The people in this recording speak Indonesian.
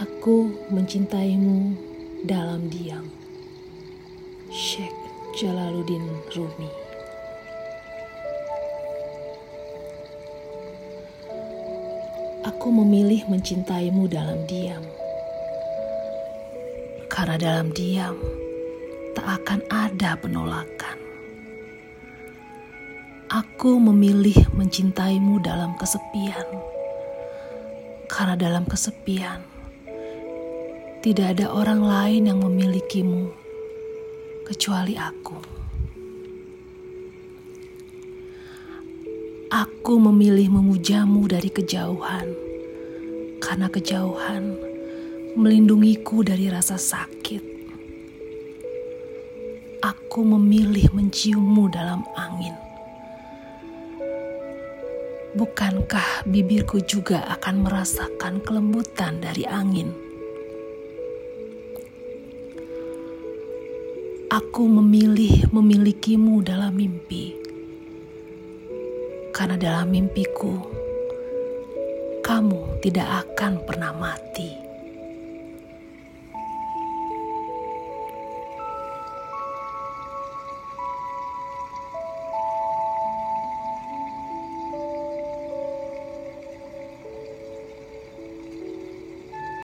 Aku mencintaimu dalam diam. Syekh Jalaluddin Rumi. Aku memilih mencintaimu dalam diam. Karena dalam diam tak akan ada penolakan. Aku memilih mencintaimu dalam kesepian. Karena dalam kesepian tidak ada orang lain yang memilikimu kecuali aku. Aku memilih memujamu dari kejauhan, karena kejauhan melindungiku dari rasa sakit. Aku memilih menciummu dalam angin. Bukankah bibirku juga akan merasakan kelembutan dari angin? Aku memilih memilikimu dalam mimpi, karena dalam mimpiku kamu tidak akan pernah mati.